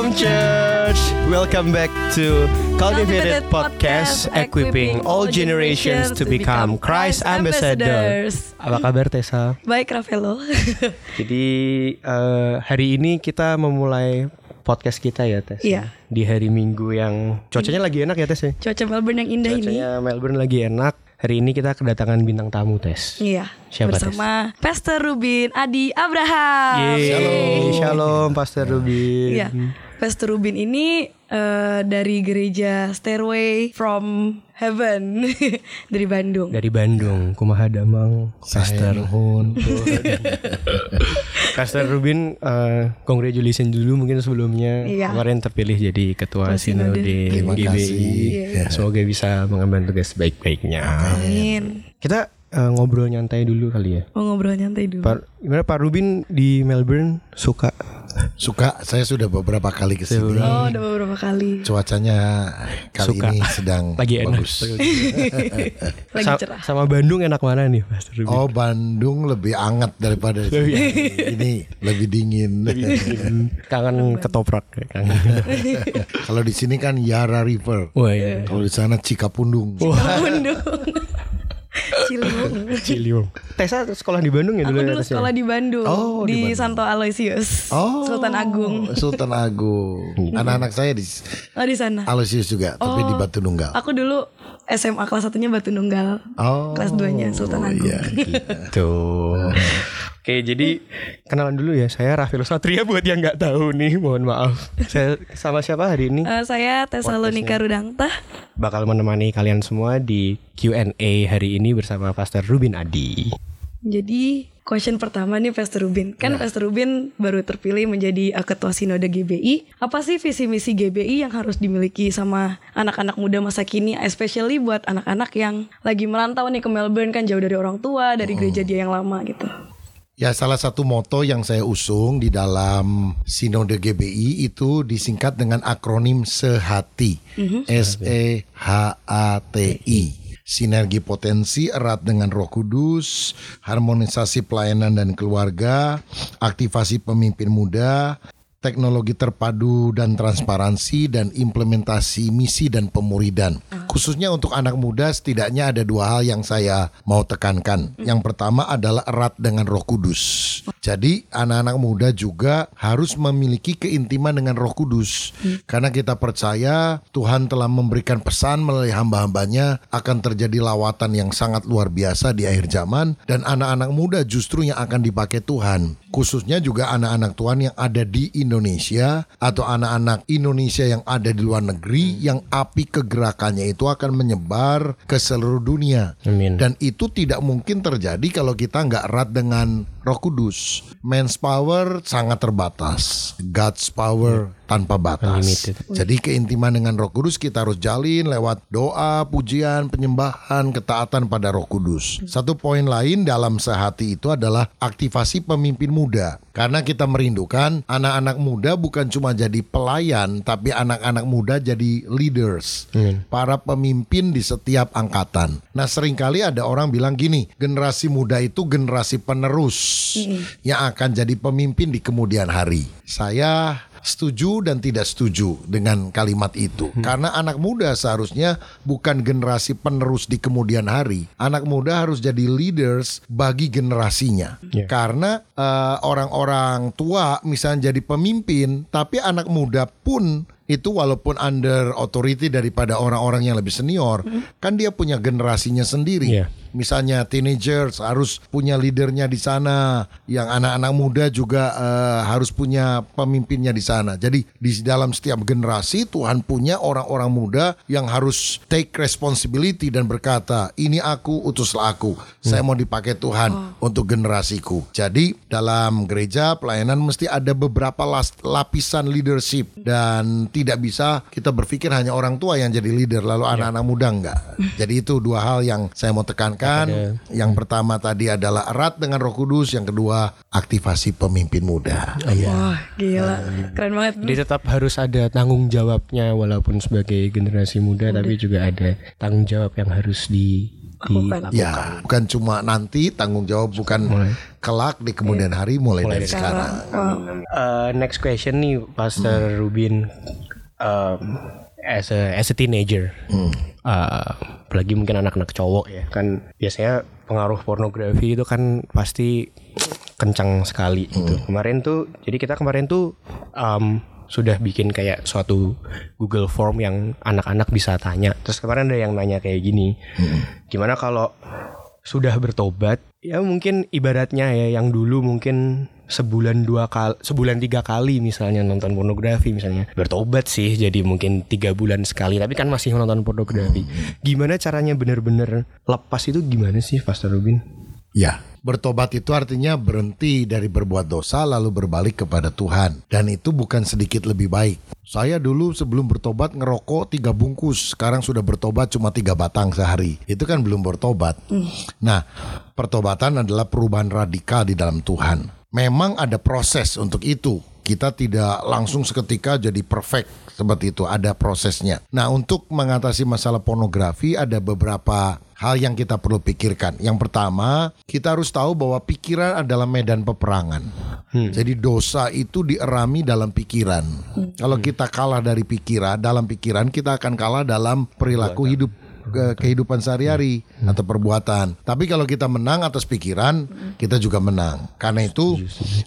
Shalom Church. Welcome back to Cultivated Podcast, Podcast, equipping all generations to become Christ ambassadors. Apa kabar Tessa? Baik Ravelo. Jadi eh, hari ini kita memulai podcast kita ya Tess. Iya. Di hari Minggu yang cuacanya lagi enak ya Tess ya. Cuaca Melbourne yang indah ini. Cuacanya Melbourne lagi enak. Hari ini kita kedatangan bintang tamu Tess. Iya. Siapa, bersama Pastor Rubin Adi Abraham. Yeay. Shalom. Shalom Pastor Rubin. Iya. Pastor Rubin ini eh, dari gereja Stairway from Heaven dari Bandung. Dari Bandung, Kumaha Damang, Pastor Hun. Pastor Rubin, uh, congratulations dulu mungkin sebelumnya Iya. kemarin terpilih jadi ketua Sinode. GBI. Iya. Semoga bisa mengemban tugas baik-baiknya. Amin. Kita uh, ngobrol nyantai dulu kali ya. Mau ngobrol nyantai dulu. Pak, gimana Pak Rubin di Melbourne suka? Suka, saya sudah beberapa kali ke sini. Oh, udah beberapa kali. Cuacanya kali Suka. ini sedang Lagi enak. bagus. Lagi Sa- cerah. sama Bandung enak mana nih Pastor Rubin? Oh, Bandung lebih hangat daripada di sini. ini lebih dingin. Kangen ketoprak ya, kangen. Kalau di sini kan Yara River. Wah ya. Kalau di sana Cikapundung. Bandung. Ciliwung. Ciliwung. Tessa sekolah di Bandung ya Aku dulu ya, dulu Tess, ya? sekolah di Bandung, Oh, di di, Bandung. Santo Aloysius, Oh, Sultan Agung. Sultan Agung. Anak-anak saya di Oh di sana. Aloysius juga, tapi di Batu Nunggal. Aku dulu SMA kelas satunya Batu Nunggal, Oh, kelas 2-nya Sultan Agung. iya. Tuh. Oke, jadi kenalan dulu ya. Saya Rafil Satria buat yang nggak tahu nih, mohon maaf. Saya sama siapa hari ini? Eh, saya Tesalonika Rudangta. Bakal menemani kalian semua di Q&A hari ini bersama Pastor Rubin Adi. Jadi question pertama nih Pastor Rubin. Kan Pastor Rubin baru terpilih menjadi uh, ketua sinode GBI. Apa sih visi misi GBI yang harus dimiliki sama anak-anak muda masa kini, especially buat anak-anak yang lagi merantau nih ke Melbourne kan jauh dari orang tua, dari gereja dia yang lama gitu. Ya salah satu moto yang saya usung di dalam Sinode GBI itu disingkat dengan akronim SEHATI. S E H A T I. Sinergi potensi erat dengan Roh Kudus, harmonisasi pelayanan dan keluarga, aktivasi pemimpin muda, teknologi terpadu dan transparansi dan implementasi misi dan pemuridan. Khususnya untuk anak muda setidaknya ada dua hal yang saya mau tekankan. Yang pertama adalah erat dengan Roh Kudus. Jadi anak-anak muda juga harus memiliki keintiman dengan Roh Kudus. Karena kita percaya Tuhan telah memberikan pesan melalui hamba-hambanya akan terjadi lawatan yang sangat luar biasa di akhir zaman dan anak-anak muda justru yang akan dipakai Tuhan. Khususnya juga anak-anak Tuhan yang ada di Indonesia atau anak-anak Indonesia yang ada di luar negeri yang api kegerakannya itu akan menyebar ke seluruh dunia. Amin. Dan itu tidak mungkin terjadi kalau kita nggak erat dengan Roh Kudus. Man's power sangat terbatas, God's power tanpa batas. Unlimited. Jadi keintiman dengan Roh Kudus kita harus jalin lewat doa, pujian, penyembahan, ketaatan pada Roh Kudus. Satu poin lain dalam sehati itu adalah aktivasi pemimpin muda. Karena kita merindukan anak-anak muda bukan cuma jadi pelayan, tapi anak-anak muda jadi leaders. Para pemimpin di setiap angkatan. Nah sering kali ada orang bilang gini, generasi muda itu generasi penerus yang akan jadi pemimpin di kemudian hari. Saya setuju dan tidak setuju dengan kalimat itu. Karena anak muda seharusnya bukan generasi penerus di kemudian hari. Anak muda harus jadi leaders bagi generasinya. Yeah. Karena eh, orang-orang tua misalnya jadi pemimpin, tapi anak muda pun itu walaupun under authority daripada orang-orang yang lebih senior, kan dia punya generasinya sendiri. Iya. Misalnya teenagers harus punya leadernya di sana, yang anak-anak muda juga eh, harus punya pemimpinnya di sana. Jadi di dalam setiap generasi Tuhan punya orang-orang muda yang harus take responsibility dan berkata, "Ini aku, utuslah aku. Saya mau dipakai Tuhan untuk generasiku." Jadi dalam gereja pelayanan mesti ada beberapa las- lapisan leadership dan tidak bisa kita berpikir hanya orang tua yang jadi leader lalu anak-anak muda enggak. Jadi itu dua hal yang saya mau tekankan. Yang pertama tadi adalah erat dengan Roh Kudus, yang kedua aktivasi pemimpin muda. Wah, gila. Keren banget. Jadi tetap harus ada tanggung jawabnya walaupun sebagai generasi muda, tapi juga ada tanggung jawab yang harus Lakukan. Ya, bukan cuma nanti tanggung jawab bukan kelak di kemudian hari mulai, dari sekarang. Uh, next question nih, Pastor Rubin. Um, as a as a teenager, uh, apalagi mungkin anak-anak cowok ya kan biasanya pengaruh pornografi itu kan pasti kencang sekali gitu. Kemarin tuh, jadi kita kemarin tuh um, sudah bikin kayak suatu Google Form yang anak-anak bisa tanya. Terus kemarin ada yang nanya kayak gini, gimana kalau sudah bertobat? Ya mungkin ibaratnya ya yang dulu mungkin sebulan dua kali, sebulan tiga kali misalnya nonton pornografi misalnya bertobat sih jadi mungkin tiga bulan sekali tapi kan masih menonton pornografi. Gimana caranya bener-bener lepas itu gimana sih, Pastor Rubin? Ya, bertobat itu artinya berhenti dari berbuat dosa lalu berbalik kepada Tuhan. Dan itu bukan sedikit lebih baik. Saya dulu sebelum bertobat ngerokok tiga bungkus, sekarang sudah bertobat cuma tiga batang sehari. Itu kan belum bertobat. Nah, pertobatan adalah perubahan radikal di dalam Tuhan. Memang ada proses untuk itu. Kita tidak langsung seketika jadi perfect seperti itu, ada prosesnya. Nah, untuk mengatasi masalah pornografi ada beberapa hal yang kita perlu pikirkan. Yang pertama, kita harus tahu bahwa pikiran adalah medan peperangan. Jadi dosa itu dierami dalam pikiran. Kalau kita kalah dari pikiran, dalam pikiran kita akan kalah dalam perilaku hidup ke kehidupan sehari-hari atau perbuatan. Tapi kalau kita menang atas pikiran, kita juga menang. Karena itu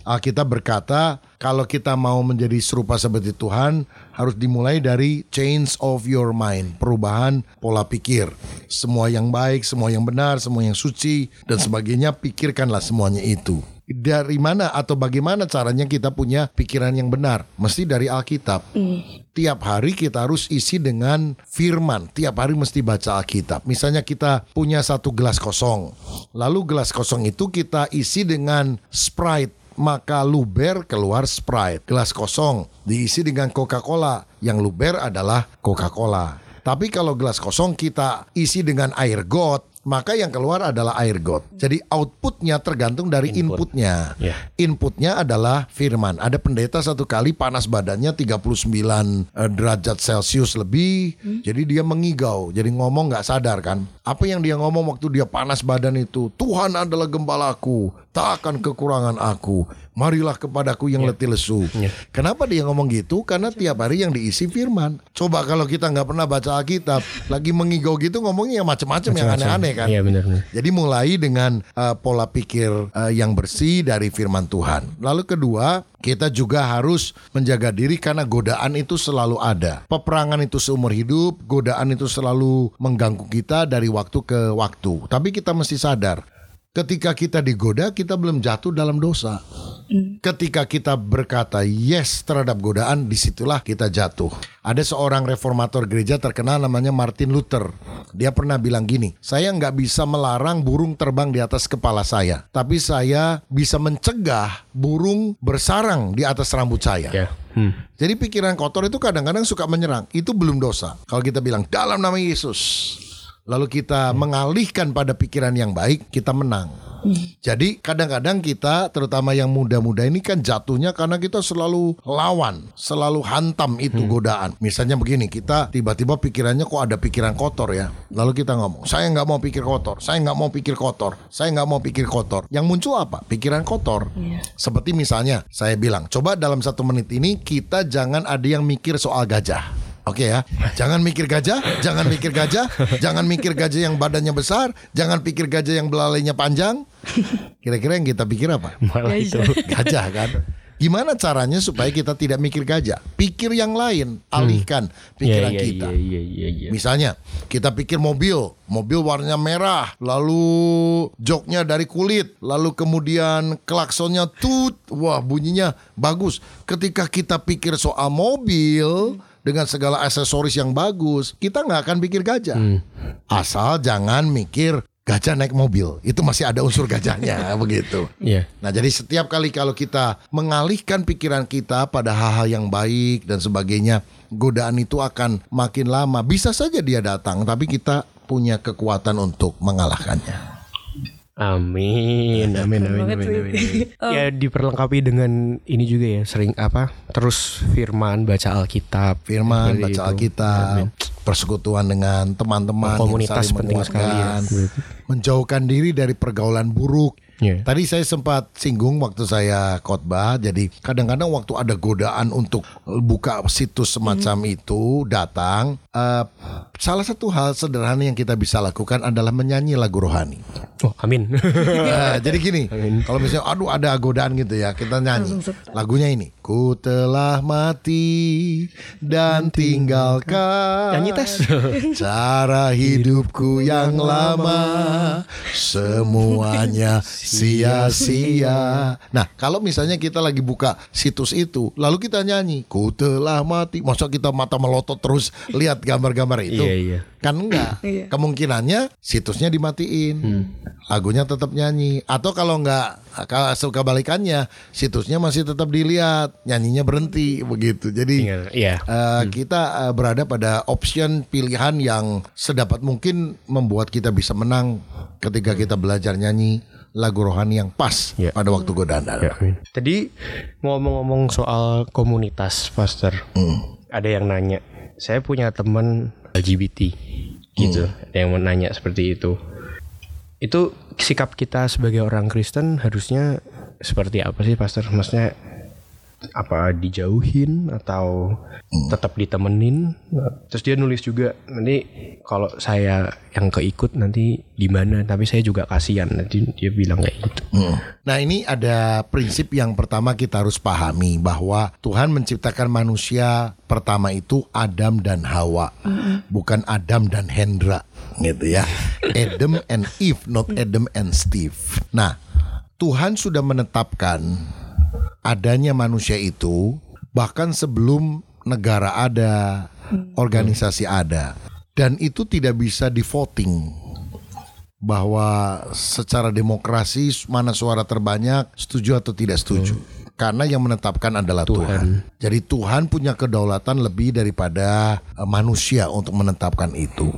Alkitab berkata, kalau kita mau menjadi serupa seperti Tuhan, harus dimulai dari change of your mind, perubahan pola pikir. Semua yang baik, semua yang benar, semua yang suci dan sebagainya, pikirkanlah semuanya itu. Dari mana atau bagaimana caranya kita punya pikiran yang benar? Mesti dari Alkitab. Tiap hari kita harus isi dengan firman. Tiap hari mesti baca Alkitab. Misalnya kita punya satu gelas kosong. Lalu gelas kosong itu kita isi dengan Sprite maka luber keluar Sprite. Gelas kosong diisi dengan Coca-Cola. Yang luber adalah Coca-Cola. Tapi kalau gelas kosong kita isi dengan air got, maka yang keluar adalah air got. Jadi outputnya tergantung dari inputnya. Ya. Inputnya adalah firman. Ada pendeta satu kali panas badannya 39 eh, derajat Celcius lebih. Jadi dia mengigau. Jadi ngomong nggak sadar kan. Apa yang dia ngomong waktu dia panas badan itu? Tuhan adalah gembalaku. Tak akan kekurangan aku. Marilah kepadaku yang letih lesu. Kenapa dia ngomong gitu? Karena tiap hari yang diisi firman. Coba kalau kita nggak pernah baca Alkitab, lagi mengigau gitu ngomongnya yang macam-macam yang aneh-aneh kan. Iya benar-benar. Jadi mulai dengan uh, pola pikir uh, yang bersih dari firman Tuhan. Lalu kedua, kita juga harus menjaga diri karena godaan itu selalu ada. Peperangan itu seumur hidup, godaan itu selalu mengganggu kita dari waktu ke waktu. Tapi kita mesti sadar, ketika kita digoda, kita belum jatuh dalam dosa. Ketika kita berkata yes terhadap godaan, di situlah kita jatuh. Ada seorang reformator gereja terkenal namanya Martin Luther. Dia pernah bilang gini, saya nggak bisa melarang burung terbang di atas kepala saya, tapi saya bisa mencegah burung bersarang di atas rambut saya. Ya. Hmm. Jadi pikiran kotor itu kadang-kadang suka menyerang. Itu belum dosa. Kalau kita bilang dalam nama Yesus, lalu kita mengalihkan pada pikiran yang baik, kita menang. Jadi kadang-kadang kita terutama yang muda-muda ini kan jatuhnya karena kita selalu lawan, selalu hantam itu godaan. Misalnya begini, kita tiba-tiba pikirannya kok ada pikiran kotor ya. Lalu kita ngomong, saya nggak mau pikir kotor, saya nggak mau pikir kotor, saya nggak mau pikir kotor. Yang muncul apa? Pikiran kotor. Seperti misalnya saya bilang, coba dalam satu menit ini kita jangan ada yang mikir soal gajah. Oke ya, jangan mikir gajah, jangan mikir gajah, jangan mikir gajah yang badannya besar, jangan pikir gajah yang belalainya panjang. Kira-kira yang kita pikir apa? Malah itu. Gajah kan? Gimana caranya supaya kita tidak mikir gajah? Pikir yang lain, alihkan pikiran Iya, iya, kita. Iya, iya, iya, iya. Misalnya kita pikir mobil, mobil warnanya merah, lalu joknya dari kulit, lalu kemudian klaksonnya tut, wah bunyinya bagus. Ketika kita pikir soal mobil dengan segala aksesoris yang bagus, kita nggak akan pikir gajah. Asal jangan mikir gajah naik mobil, itu masih ada unsur gajahnya begitu. Iya. Nah, jadi setiap kali kalau kita mengalihkan pikiran kita pada hal-hal yang baik dan sebagainya, godaan itu akan makin lama. Bisa saja dia datang, tapi kita punya kekuatan untuk mengalahkannya. Amin, amin, amin, amin, amin, amin. Ya diperlengkapi dengan ini juga ya, sering apa? Terus firman, baca Alkitab. Firman, baca itu. Alkitab. Amin. persekutuan dengan teman-teman, Komunitas penting sekali ya. menjauhkan diri dari pergaulan buruk. Iya. Tadi saya sempat singgung waktu saya khotbah, jadi kadang-kadang waktu ada godaan untuk buka situs semacam itu datang, eh, salah satu hal sederhana yang kita bisa lakukan adalah menyanyi lagu rohani. Oh, amin. Nah, jadi gini, kalau misalnya aduh ada godaan gitu ya, kita nyanyi. Lagunya ini, ku telah mati dan tinggalkan Nyanyi tes. cara hidupku yang lama semuanya sia-sia. Nah, kalau misalnya kita lagi buka situs itu, lalu kita nyanyi, ku telah mati. Masa kita mata melotot terus lihat gambar-gambar itu? Iya, iya. Kan enggak. Iya. Kemungkinannya situsnya dimatiin. Lagunya tetap nyanyi. Atau kalau enggak kalau kebalikannya, situsnya masih tetap dilihat, nyanyinya berhenti begitu. Jadi iya. eh, kita eh, berada pada option pilihan yang sedapat mungkin membuat kita bisa menang ketika kita belajar nyanyi lagu rohani yang pas Iya. pada waktu godaan. Ya, amin. Tadi ngomong-ngomong soal komunitas, Pastor. Ada yang nanya, saya punya teman LGBT gitu. Ada yang mau nanya seperti itu. Itu sikap kita sebagai orang Kristen harusnya seperti apa sih, Pastor? Maksudnya apa dijauhin atau tetap ditemenin? Terus dia nulis juga nanti kalau saya yang keikut nanti di mana? Tapi saya juga kasihan. Nanti dia bilang kayak gitu. Hmm. Nah ini ada prinsip yang pertama kita harus pahami bahwa Tuhan menciptakan manusia pertama itu Adam dan Hawa, bukan Adam dan Hendra, gitu ya. Adam and Eve, not Adam and Steve. Nah Tuhan sudah menetapkan adanya manusia itu bahkan sebelum negara ada, organisasi ada, dan itu tidak bisa di voting bahwa secara demokrasi mana suara terbanyak setuju atau tidak setuju. Karena yang menetapkan adalah Tuhan. Jadi Tuhan punya kedaulatan lebih daripada eh, manusia untuk menetapkan itu.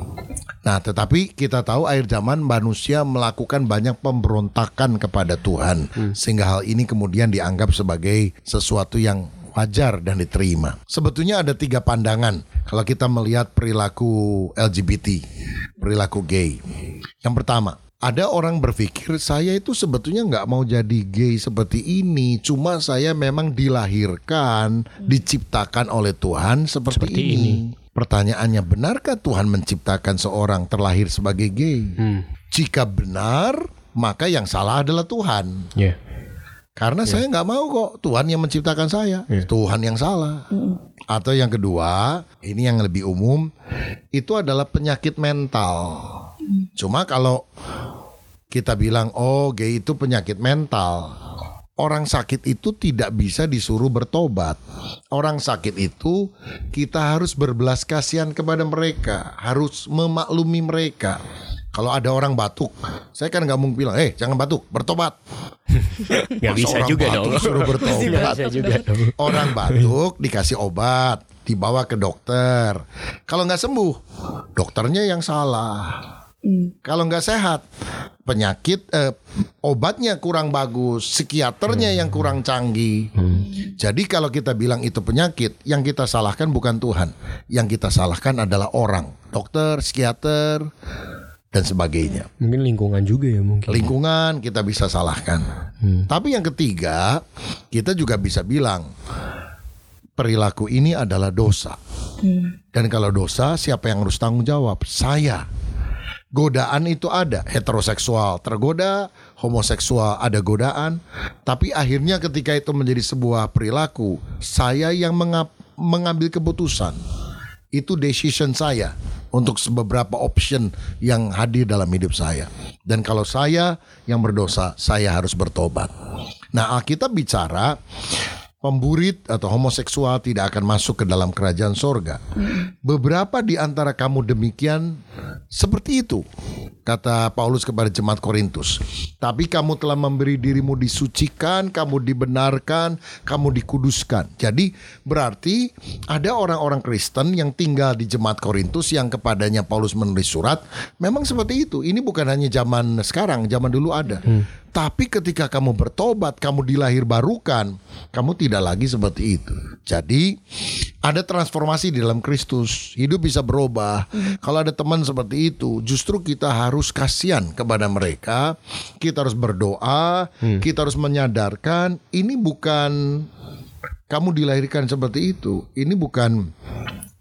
Nah, tetapi kita tahu akhir zaman manusia melakukan banyak pemberontakan kepada Tuhan sehingga hal ini kemudian dianggap sebagai sesuatu yang wajar dan diterima. Sebetulnya ada tiga pandangan kalau kita melihat perilaku LGBT, perilaku gay. Yang pertama, ada orang berpikir saya itu sebetulnya nggak mau jadi gay seperti ini, cuma saya memang dilahirkan, diciptakan oleh Tuhan seperti, Seperti ini. ini. Pertanyaannya, benarkah Tuhan menciptakan seorang terlahir sebagai gay? Jika benar, maka yang salah adalah Tuhan. Ya. Karena saya nggak mau kok Tuhan yang menciptakan saya, Tuhan yang salah. Atau yang kedua, ini yang lebih umum, itu adalah penyakit mental. Cuma kalau kita bilang oh gay itu penyakit mental, orang sakit itu tidak bisa disuruh bertobat. Orang sakit itu kita harus berbelas kasihan kepada mereka, harus memaklumi mereka. Kalau ada orang batuk, saya kan nggak mungkin bilang, eh jangan batuk, bertobat. Masa bisa orang juga batuk dong. suruh bertobat. Nggak bisa juga dong. Orang batuk dikasih obat, dibawa ke dokter. Kalau nggak sembuh, dokternya yang salah. Kalau nggak sehat, penyakit eh, obatnya kurang bagus, psikiaternya yang kurang canggih. Jadi kalau kita bilang itu penyakit, yang kita salahkan bukan Tuhan, yang kita salahkan adalah orang, dokter, psikiater, dan sebagainya Mungkin lingkungan juga ya mungkin. lingkungan kita bisa salahkan. Tapi yang ketiga, kita juga bisa bilang perilaku ini adalah dosa. Dan kalau dosa, siapa yang harus tanggung jawab? Saya. Godaan itu ada, heteroseksual tergoda, homoseksual ada godaan, tapi akhirnya ketika itu menjadi sebuah perilaku, saya yang mengambil keputusan. Itu decision saya untuk beberapa option yang hadir dalam hidup saya. Dan kalau saya yang berdosa, saya harus bertobat. Nah, Alkitab bicara pemburit atau homoseksual tidak akan masuk ke dalam kerajaan sorga. Beberapa di antara kamu demikian seperti itu, kata Paulus kepada jemaat Korintus. Tapi kamu telah memberi dirimu disucikan, kamu dibenarkan, kamu dikuduskan. Jadi berarti ada orang-orang Kristen yang tinggal di jemaat Korintus yang kepadanya Paulus menulis surat. Memang seperti itu. Ini bukan hanya zaman sekarang, zaman dulu ada. Tapi ketika kamu bertobat, kamu dilahir barukan, kamu tidak lagi seperti itu. Jadi ada transformasi di dalam Kristus. Hidup bisa berubah. Kalau ada teman seperti itu, justru kita harus kasihan kepada mereka. Kita harus berdoa, kita harus menyadarkan ini bukan kamu dilahirkan seperti itu. Ini bukan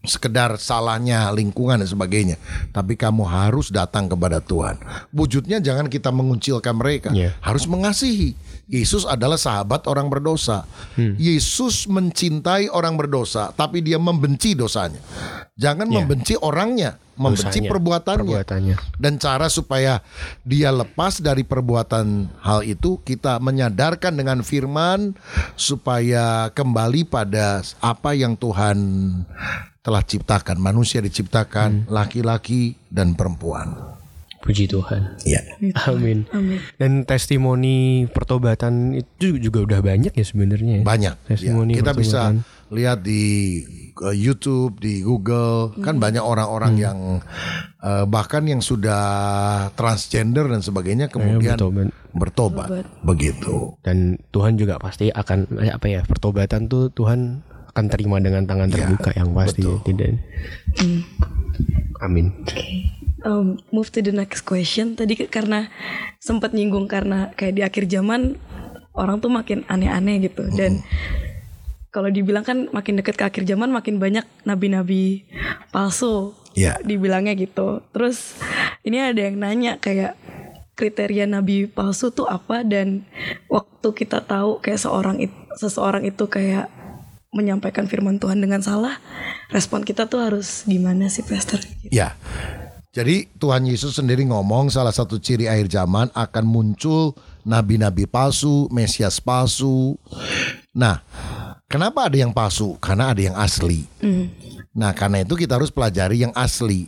sekedar salahnya lingkungan dan sebagainya, tapi kamu harus datang kepada Tuhan. Wujudnya jangan kita menguncilkan mereka, Iya. harus mengasihi. Yesus adalah sahabat orang berdosa. Yesus mencintai orang berdosa, tapi dia membenci dosanya. Jangan membenci orangnya, membenci Dosanya, perbuatannya. perbuatannya. Dan cara supaya dia lepas dari perbuatan hal itu kita menyadarkan dengan firman supaya kembali pada apa yang Tuhan telah ciptakan. Manusia diciptakan laki-laki dan perempuan. Puji Tuhan. Iya. Amin. Dan testimoni pertobatan itu juga udah banyak ya sebenarnya. ya? Banyak. Ya, Testimoni kita bisa lihat di uh, YouTube, di Google, kan banyak orang-orang yang uh, bahkan yang sudah transgender dan sebagainya kemudian bertobat. bertobat. Begitu. Dan Tuhan juga pasti akan eh, apa ya pertobatan tuh Tuhan akan terima dengan tangan Ya, terbuka yang pasti betul. tidak. Amin. Um, move to the next question. Tadi karena sempat nyinggung karena kayak di akhir zaman orang tuh makin aneh-aneh gitu dan kalau dibilang kan makin deket ke akhir zaman makin banyak nabi-nabi palsu. Ya. Dibilangnya gitu. Terus ini ada yang nanya kayak kriteria nabi palsu tuh apa dan waktu kita tahu kayak seorang seseorang itu kayak menyampaikan firman Tuhan dengan salah, respon kita tuh harus gimana sih, Pastor? Ya. Jadi Tuhan Yesus sendiri ngomong salah satu ciri akhir zaman akan muncul nabi-nabi palsu, mesias palsu. Nah, kenapa ada yang palsu? Karena ada yang asli. Nah, karena itu kita harus pelajari yang asli.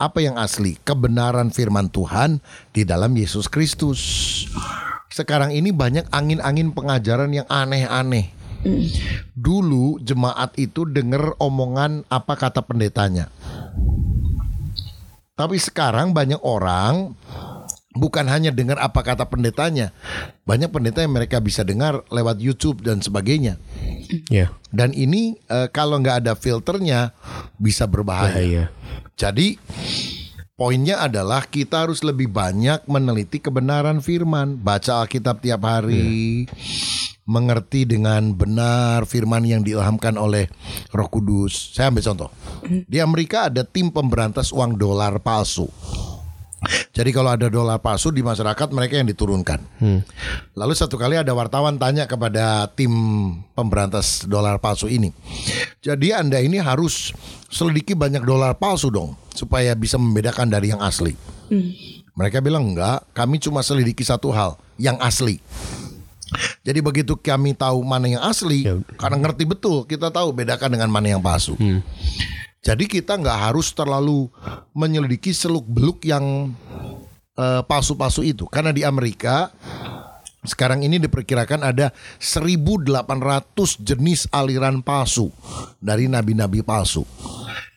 Apa yang asli? Kebenaran firman Tuhan di dalam Yesus Kristus. Sekarang ini banyak angin-angin pengajaran yang aneh-aneh. Dulu jemaat itu dengar omongan apa kata pendetanya. Tapi sekarang banyak orang bukan hanya dengar apa kata pendetanya. Banyak pendeta yang mereka bisa dengar lewat YouTube dan sebagainya. Ya. Dan ini eh, kalau nggak ada filternya bisa berbahaya. Bahaya. Jadi poinnya adalah kita harus lebih banyak meneliti kebenaran firman, baca Alkitab tiap hari, mengerti dengan benar firman yang diilhamkan oleh Roh Kudus. Saya ambil contoh. Di Amerika ada tim pemberantas uang dolar palsu. Jadi kalau ada dolar palsu di masyarakat mereka yang diturunkan. Lalu satu kali ada wartawan tanya kepada tim pemberantas dolar palsu ini. Jadi Anda ini harus selidiki banyak dolar palsu dong supaya bisa membedakan dari yang asli. Mereka bilang enggak, kami cuma selidiki satu hal, yang asli. Jadi begitu kami tahu mana yang asli, Ya. karena ngerti betul, kita tahu bedakan dengan mana yang palsu. Jadi kita nggak harus terlalu menyelidiki seluk beluk yang eh, palsu-palsu itu, karena di Amerika sekarang ini diperkirakan ada 1.800 jenis aliran palsu dari nabi-nabi palsu.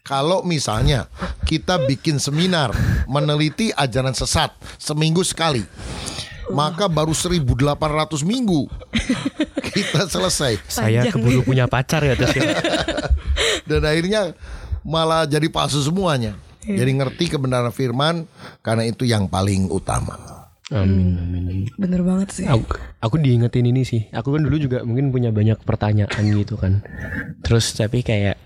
Kalau misalnya kita bikin seminar meneliti ajaran sesat seminggu sekali, maka baru 1.800 minggu kita selesai. Saya keburu punya pacar ya terus ya. Dan akhirnya malah jadi palsu semuanya. Jadi ngerti kebenaran firman karena itu yang paling utama. Amin, amin, amin. Bener banget sih. Aku, aku diingetin ini sih. Aku kan dulu juga mungkin punya banyak pertanyaan gitu kan. Terus tapi kayak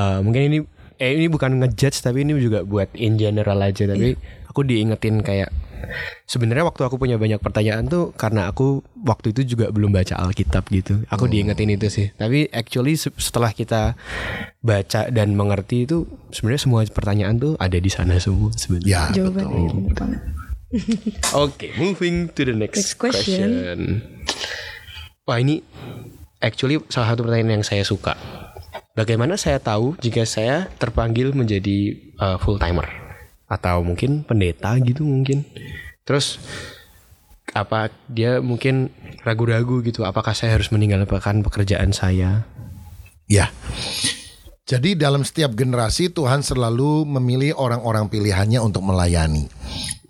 eh, mungkin ini eh ini bukan ngejudge tapi ini juga buat in general aja tapi aku diingetin kayak sebenarnya waktu aku punya banyak pertanyaan tuh karena aku waktu itu juga belum baca Alkitab gitu. Aku diingetin itu sih. Tapi actually se- setelah kita baca dan mengerti itu sebenarnya semua pertanyaan tuh ada di sana semua sebenarnya. Ya, banget. Oke, moving to the next, Next question. question. Wah ini actually salah satu pertanyaan yang saya suka. Bagaimana saya tahu jika saya terpanggil menjadi uh, full timer atau mungkin pendeta gitu mungkin. Terus apa dia mungkin ragu-ragu gitu apakah saya harus meninggalkan pekerjaan saya? Ya. Jadi dalam setiap generasi Tuhan selalu memilih orang-orang pilihannya untuk melayani.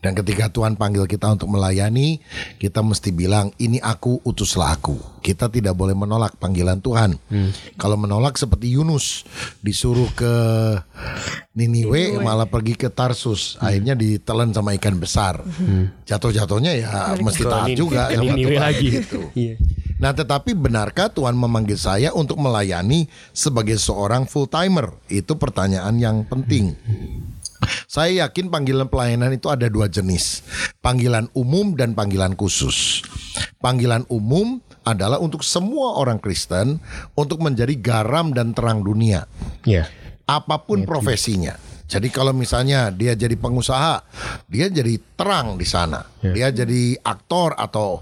Dan ketika Tuhan panggil kita untuk melayani, kita mesti bilang, ini aku, utuslah aku. Kita tidak boleh menolak panggilan Tuhan. Kalau menolak seperti Yunus, disuruh ke Niniwe, malah pergi ke Tarsus. Akhirnya ditelan sama ikan besar. Jatuh-jatuhnya ya mesti taat juga ini sama Niniwe Tuhan. lagi. Gitu. Iya. Nah, tetapi benarkah Tuhan memanggil saya untuk melayani sebagai seorang full timer? Itu pertanyaan yang penting. Saya yakin panggilan pelayanan itu ada dua jenis, panggilan umum dan panggilan khusus. Panggilan umum adalah untuk semua orang Kristen untuk menjadi garam dan terang dunia Iya. apa pun profesinya. Jadi kalau misalnya dia jadi pengusaha, dia jadi terang di sana. Dia jadi aktor atau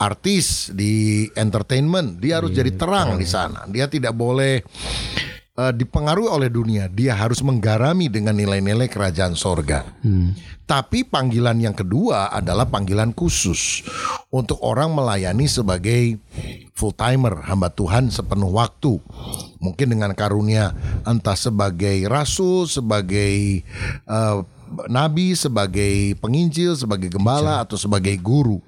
artis di entertainment, dia harus jadi terang di sana. Dia tidak boleh eh, dipengaruhi oleh dunia. Dia harus menggarami dengan nilai-nilai kerajaan sorga. Tapi panggilan yang kedua adalah panggilan khusus untuk orang melayani sebagai full timer, hamba Tuhan sepenuh waktu. Mungkin dengan karunia entah sebagai rasul, sebagai eh, nabi, sebagai penginjil, sebagai gembala atau sebagai guru.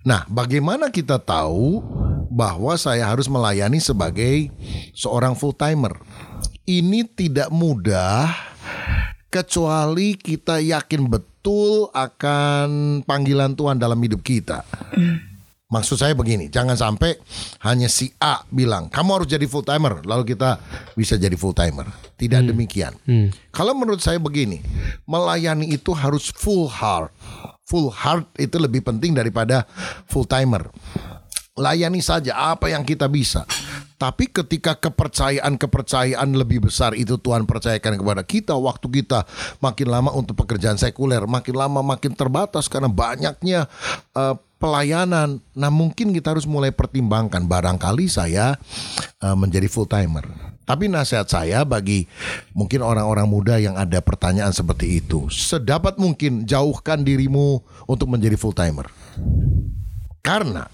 Nah, bagaimana kita tahu bahwa saya harus melayani sebagai seorang full timer? Ini tidak mudah kecuali kita yakin betul akan panggilan Tuhan dalam hidup kita. Maksud saya begini, jangan sampai hanya si A bilang kamu harus jadi full timer, lalu kita bisa jadi full timer. Tidak demikian. Kalau menurut saya begini, melayani itu harus full heart. Full heart itu lebih penting daripada full timer. Layani saja apa yang kita bisa. Tapi ketika kepercayaan-kepercayaan lebih besar itu Tuhan percayakan kepada kita, waktu kita makin lama untuk pekerjaan sekuler, makin lama makin terbatas karena banyaknya eh, pelayanan. Nah, mungkin kita harus mulai pertimbangkan barangkali saya eh, menjadi full timer. Tapi nasihat saya bagi mungkin orang-orang muda yang ada pertanyaan seperti itu, sedapat mungkin jauhkan dirimu untuk menjadi full timer. Karena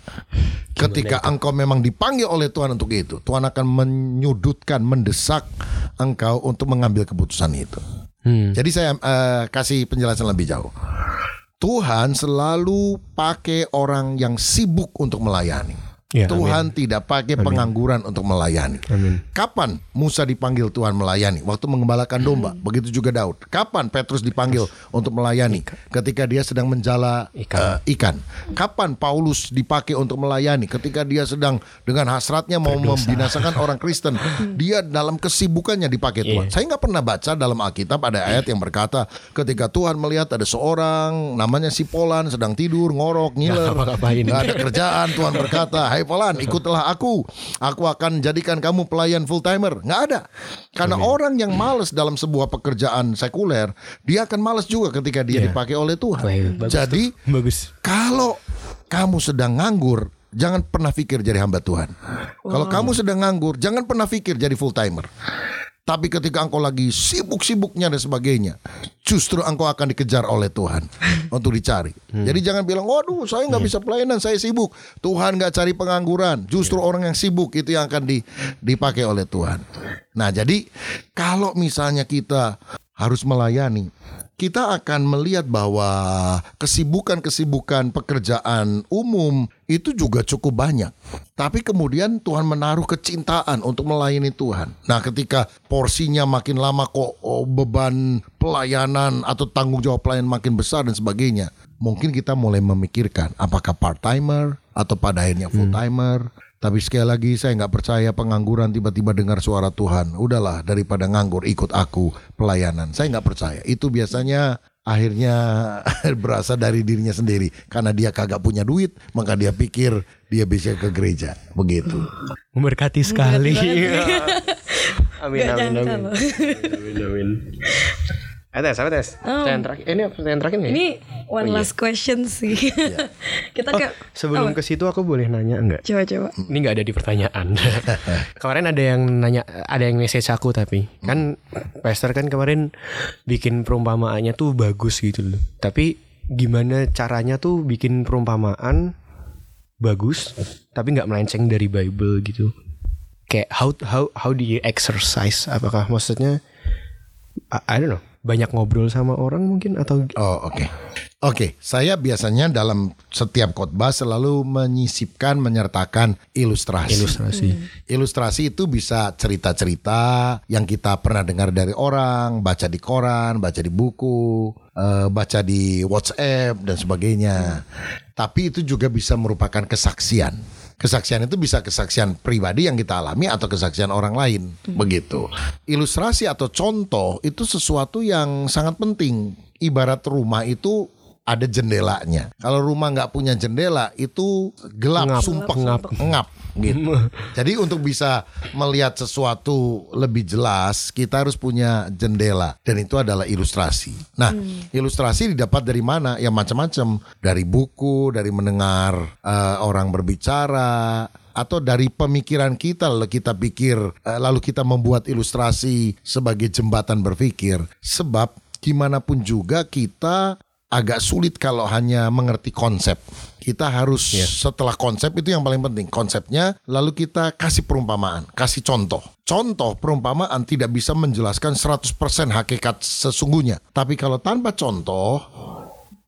ketika engkau memang dipanggil oleh Tuhan untuk itu, Tuhan akan menyudutkan, mendesak engkau untuk mengambil keputusan itu. Jadi saya eh, kasih penjelasan lebih jauh. Tuhan selalu pakai orang yang sibuk untuk melayani. Ya, Tuhan tidak pakai pengangguran untuk melayani. Amin. Kapan Musa dipanggil Tuhan melayani? Waktu mengembalakan domba. Begitu juga Daud. Kapan Petrus dipanggil untuk melayani? Ketika dia sedang menjala Ikan. eh, ikan. Kapan Paulus dipakai untuk melayani? Ketika dia sedang dengan hasratnya mau membinasakan orang Kristen. Dia dalam kesibukannya dipakai Tuhan. Iya. Saya nggak pernah baca dalam Alkitab ada ayat yang berkata ketika Tuhan melihat ada seorang namanya si Polan sedang tidur ngorok ngiler nggak ada kerjaan Tuhan berkata Hai Polan ikutlah aku. Aku akan jadikan kamu pelayan full timer nggak ada. Karena orang yang males dalam sebuah pekerjaan sekuler dia akan males juga ketika dia Iya. dipakai oleh Tuhan. Bagus jadi Bagus. kalau kamu sedang nganggur jangan pernah pikir jadi hamba Tuhan. Kalau kamu sedang nganggur jangan pernah pikir jadi full timer tapi ketika engkau lagi sibuk-sibuknya dan sebagainya, justru engkau akan dikejar oleh Tuhan untuk dicari. Jadi jangan bilang, waduh saya nggak bisa pelayanan, saya sibuk. Tuhan nggak cari pengangguran, justru orang yang sibuk itu yang akan di- dipakai oleh Tuhan. Nah jadi kalau misalnya kita harus melayani, kita akan melihat bahwa kesibukan-kesibukan pekerjaan umum itu juga cukup banyak. Tapi kemudian Tuhan menaruh kecintaan untuk melayani Tuhan. Nah, ketika porsinya makin lama kok oh, beban pelayanan atau tanggung jawab pelayanan makin besar dan sebagainya, mungkin kita mulai memikirkan apakah part timer atau pada akhirnya full timer. Tapi sekali lagi saya nggak percaya pengangguran tiba-tiba dengar suara Tuhan. Udahlah daripada nganggur ikut aku pelayanan. Saya nggak percaya. Itu biasanya akhirnya berasal dari dirinya sendiri. Karena dia kagak punya duit, maka dia pikir dia bisa ke gereja. Begitu. Memberkati sekali. amin, amin, amin. loh. Amin, amin. Tes, apa tes? Pertanyaan terakhir. Eh, ini pertanyaan terakhir nggak ya? Ini one last question sih. Kita Oh, ke sebelum apa? ke situ aku boleh nanya enggak? coba coba. Ini nggak ada di pertanyaan. kemarin ada yang nanya, ada yang message aku tapi kan Pastor kan kemarin bikin perumpamaannya tuh bagus gitu loh. Tapi gimana caranya tuh bikin perumpamaan bagus tapi nggak melenceng dari Bible gitu. Kayak how how how do you exercise? Apakah maksudnya I, I don't know. Banyak ngobrol sama orang mungkin atau Oh oke. Oke, saya biasanya dalam setiap khotbah selalu menyisipkan menyertakan ilustrasi. ilustrasi. Ilustrasi itu bisa cerita-cerita yang kita pernah dengar dari orang, baca di koran, baca di buku, eh, baca di WhatsApp dan sebagainya. Tapi itu juga bisa merupakan kesaksian. Kesaksian itu bisa kesaksian pribadi yang kita alami atau kesaksian orang lain, begitu. Ilustrasi atau contoh itu sesuatu yang sangat penting. Ibarat rumah itu ada jendelanya. Kalau rumah nggak punya jendela itu gelap, Ngap, sumpah, ngap. ngap gitu. Jadi untuk bisa melihat sesuatu lebih jelas, kita harus punya jendela dan itu adalah ilustrasi. Nah, ilustrasi didapat dari mana? Ya macam-macam. Dari buku, dari mendengar eh, orang berbicara atau dari pemikiran kita lalu kita pikir eh, lalu kita membuat ilustrasi sebagai jembatan berpikir. Sebab gimana pun juga kita agak sulit kalau hanya mengerti konsep. Kita harus setelah konsep itu yang paling penting konsepnya lalu kita kasih perumpamaan, kasih contoh. Contoh perumpamaan tidak bisa menjelaskan 100% hakikat sesungguhnya. Tapi kalau tanpa contoh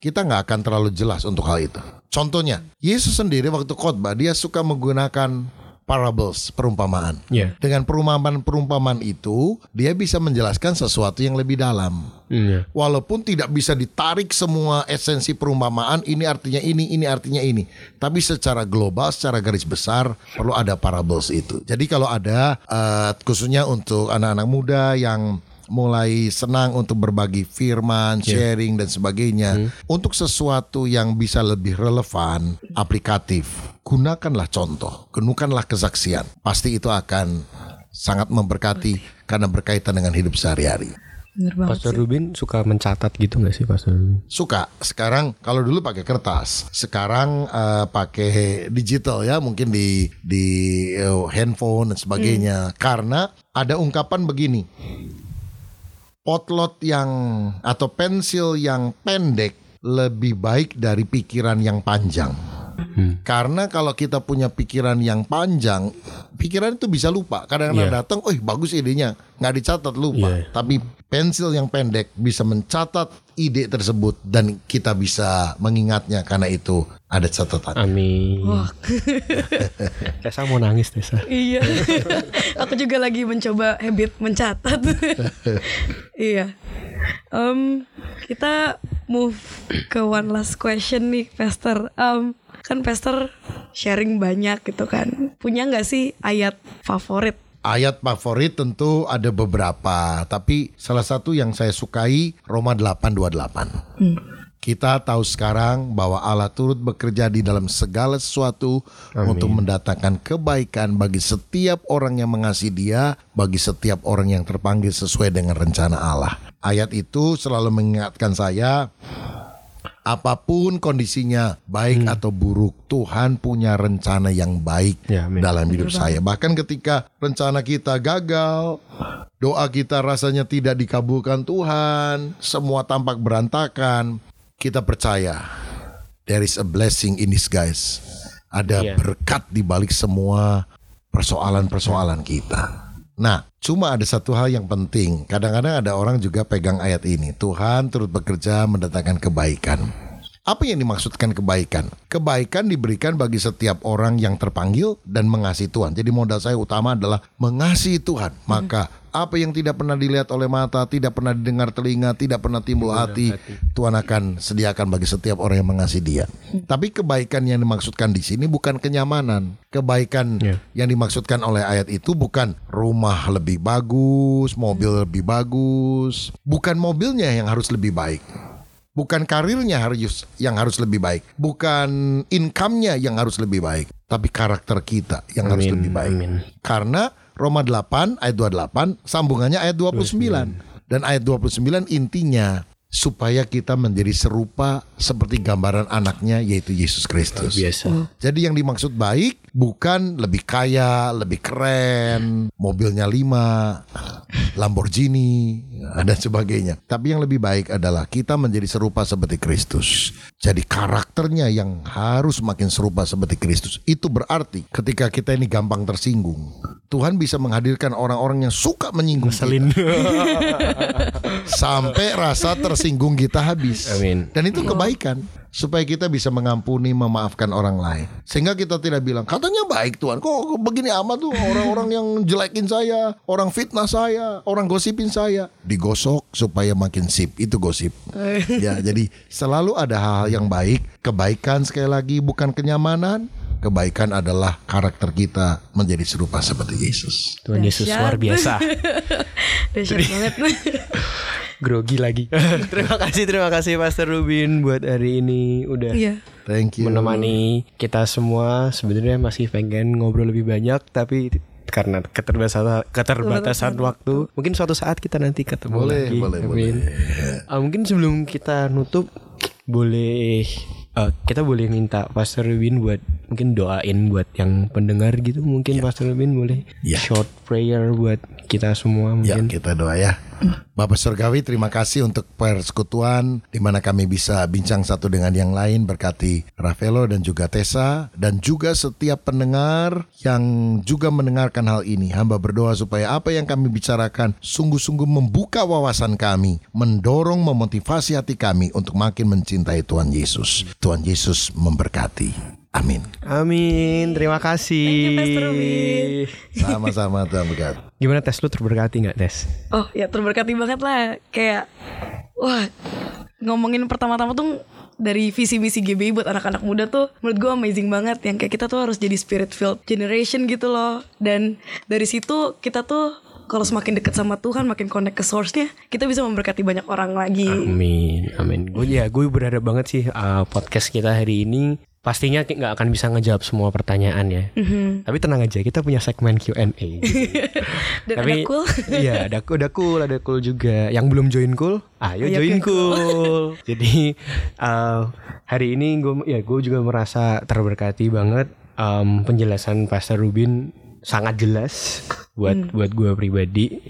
kita nggak akan terlalu jelas untuk hal itu. Contohnya, Yesus sendiri waktu khotbah dia suka menggunakan parables, perumpamaan. Iya. Dengan perumpamaan-perumpamaan itu, dia bisa menjelaskan sesuatu yang lebih dalam. Iya. Walaupun tidak bisa ditarik semua esensi perumpamaan, ini artinya ini, ini artinya ini. Tapi secara global, secara garis besar, perlu ada parables itu. Jadi kalau ada, eh, khususnya untuk anak-anak muda yang mulai senang untuk berbagi firman, sharing dan sebagainya, untuk sesuatu yang bisa lebih relevan, aplikatif, gunakanlah contoh, gunakanlah kesaksian. Pasti itu akan sangat memberkati karena berkaitan dengan hidup sehari-hari. Pastor Rubin suka mencatat gitu nggak sih Pastor Rubin? Suka. Sekarang kalau dulu pakai kertas, sekarang eh, pakai digital ya, mungkin di di eh, handphone dan sebagainya. Karena ada ungkapan begini. Potlot yang atau pensil yang pendek lebih baik dari pikiran yang panjang. Karena kalau kita punya pikiran yang panjang, pikiran itu bisa lupa. Kadang-kadang Iya. datang, oh bagus idenya, nggak dicatat lupa. Iya. Tapi pensil yang pendek bisa mencatat ide tersebut dan kita bisa mengingatnya karena itu ada catatan. Amin. Wah. Tessa mau nangis Tessa. Iya. Aku juga lagi mencoba habit mencatat. iya. Em, kita move ke one last question nih, Pastor. Em, kan Pastor sharing banyak gitu kan. Punya nggak sih ayat favorit? Ayat favorit tentu ada beberapa, tapi salah satu yang saya sukai Roma 8:28. Kita tahu sekarang bahwa Allah turut bekerja di dalam segala sesuatu untuk mendatangkan kebaikan bagi setiap orang yang mengasihi Dia, bagi setiap orang yang terpanggil sesuai dengan rencana Allah. Ayat itu selalu mengingatkan saya apa pun kondisinya, baik atau buruk, Tuhan punya rencana yang baik Ya, amin. dalam hidup saya. Bahkan ketika rencana kita gagal, doa kita rasanya tidak dikabulkan Tuhan, semua tampak berantakan, kita percaya there is a blessing in disguise. Ada Iya. berkat di balik semua persoalan-persoalan kita. Nah, cuma ada satu hal yang penting. Kadang-kadang ada orang juga pegang ayat ini. Tuhan turut bekerja mendatangkan kebaikan. Apa yang dimaksudkan kebaikan? Kebaikan diberikan bagi setiap orang yang terpanggil dan mengasihi Tuhan. Jadi modal saya utama adalah mengasihi Tuhan. Maka apa yang tidak pernah dilihat oleh mata, tidak pernah didengar telinga, tidak pernah timbul hati, Tuhan akan sediakan bagi setiap orang yang mengasihi Dia. Tapi kebaikan yang dimaksudkan di sini bukan kenyamanan. Kebaikan Ya. yang dimaksudkan oleh ayat itu bukan rumah lebih bagus, mobil lebih bagus, bukan mobilnya yang harus lebih baik. Bukan karirnya harus yang harus lebih baik, bukan income-nya yang harus lebih baik, tapi karakter kita yang harus Amin, lebih baik. amin. Karena Roma 8 ayat 28 sambungannya ayat 29. Dan ayat 29 intinya supaya kita menjadi serupa seperti gambaran anaknya yaitu Yesus Kristus. Biasa. Jadi yang dimaksud baik bukan lebih kaya, lebih keren, mobilnya lima, Lamborghini, dan sebagainya. Tapi yang lebih baik adalah kita menjadi serupa seperti Kristus. Jadi karakternya yang harus makin serupa seperti Kristus. Itu berarti ketika kita ini gampang tersinggung, Tuhan bisa menghadirkan orang-orang yang suka menyinggung Selin. sampai rasa tersinggung kita habis. Amin. Dan itu kebaikan supaya kita bisa mengampuni, memaafkan orang lain. Sehingga kita tidak bilang, katanya baik Tuhan, kok begini amat tuh orang-orang yang jelekin saya, orang fitnah saya, orang gosipin saya. Digosok supaya makin sip, itu gosip. ya, jadi selalu ada hal-hal yang baik, kebaikan sekali lagi bukan kenyamanan, kebaikan adalah karakter kita menjadi serupa seperti Yesus. Tuhan Yesus luar biasa. Dahsyat banget. Grogi lagi. terima kasih, terima kasih Pastor Rubin buat hari ini udah Iya. Thank you. menemani kita semua. Sebenarnya masih pengen ngobrol lebih banyak, tapi karena keterbatasan keterbatasan waktu, mungkin suatu saat kita nanti ketemu Boleh, lagi. boleh, Amin. Uh, mungkin sebelum kita nutup, boleh uh, kita boleh minta Pastor Rubin buat mungkin doain buat yang pendengar gitu. Mungkin Pastor Rubin boleh Ya. short prayer buat kita semua Ya, mungkin. kita doa ya. Bapak Surgawi, terima kasih untuk persekutuan di mana kami bisa bincang satu dengan yang lain berkati Ravelo dan juga Tessa dan juga setiap pendengar yang juga mendengarkan hal ini. Hamba berdoa supaya apa yang kami bicarakan sungguh-sungguh membuka wawasan kami, mendorong memotivasi hati kami untuk makin mencintai Tuhan Yesus. Tuhan Yesus memberkati. Amin. Amin. Terima kasih. Sama-sama Tuhan berkati. Gimana tes lu terberkati nggak tes? Oh ya terberkati banget lah Kayak Wah Ngomongin pertama-tama tuh dari visi misi GBI buat anak-anak muda tuh menurut gue amazing banget yang kayak kita tuh harus jadi spirit filled generation gitu loh dan dari situ kita tuh kalau semakin dekat sama Tuhan makin connect ke source-nya kita bisa memberkati banyak orang lagi Amin, amin. Gue ya, gue berharap banget sih uh, podcast kita hari ini pastinya nggak akan bisa ngejawab semua pertanyaan ya. Tapi tenang aja, kita punya segmen Q&A. dan Tapi ada cool Iya, ada ada cool, ada cool juga. Yang belum join cool, ayo Ayo join ke cool. Jadi uh, hari ini gue ya gue juga merasa terberkati banget. Um, penjelasan Pastor Rubin sangat jelas buat buat gue pribadi.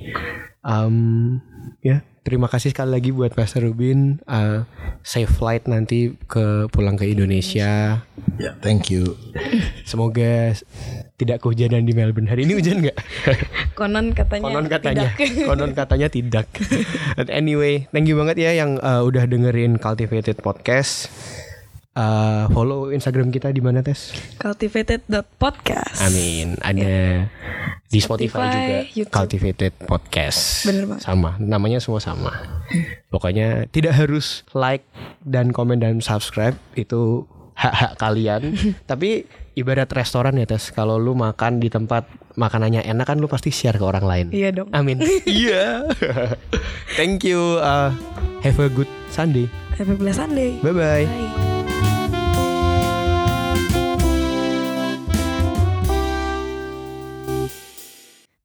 Um, ya terima kasih sekali lagi buat Pastor Rubin. Uh, safe flight nanti ke pulang ke Indonesia. Ya, thank you. Semoga tidak kehujanan di Melbourne. Hari ini hujan nggak? konon katanya Konon katanya, tidak. konon katanya tidak. But anyway, thank you banget ya yang uh, udah dengerin Cultivated Podcast. Uh, follow Instagram kita di mana tes? cultivated.podcast Amin. Ada di Spotify, Spotify, juga YouTube. Cultivated Podcast. Bener banget. Sama, namanya semua sama. Pokoknya tidak harus like dan komen dan subscribe itu hak-hak kalian. Tapi ibarat restoran ya tes. Kalau lu makan di tempat makanannya enak kan lu pasti share ke orang lain. Iya dong. Amin. Iya. Thank you. Uh, have a good Sunday. Happy Blessed Sunday Bye bye. Bye.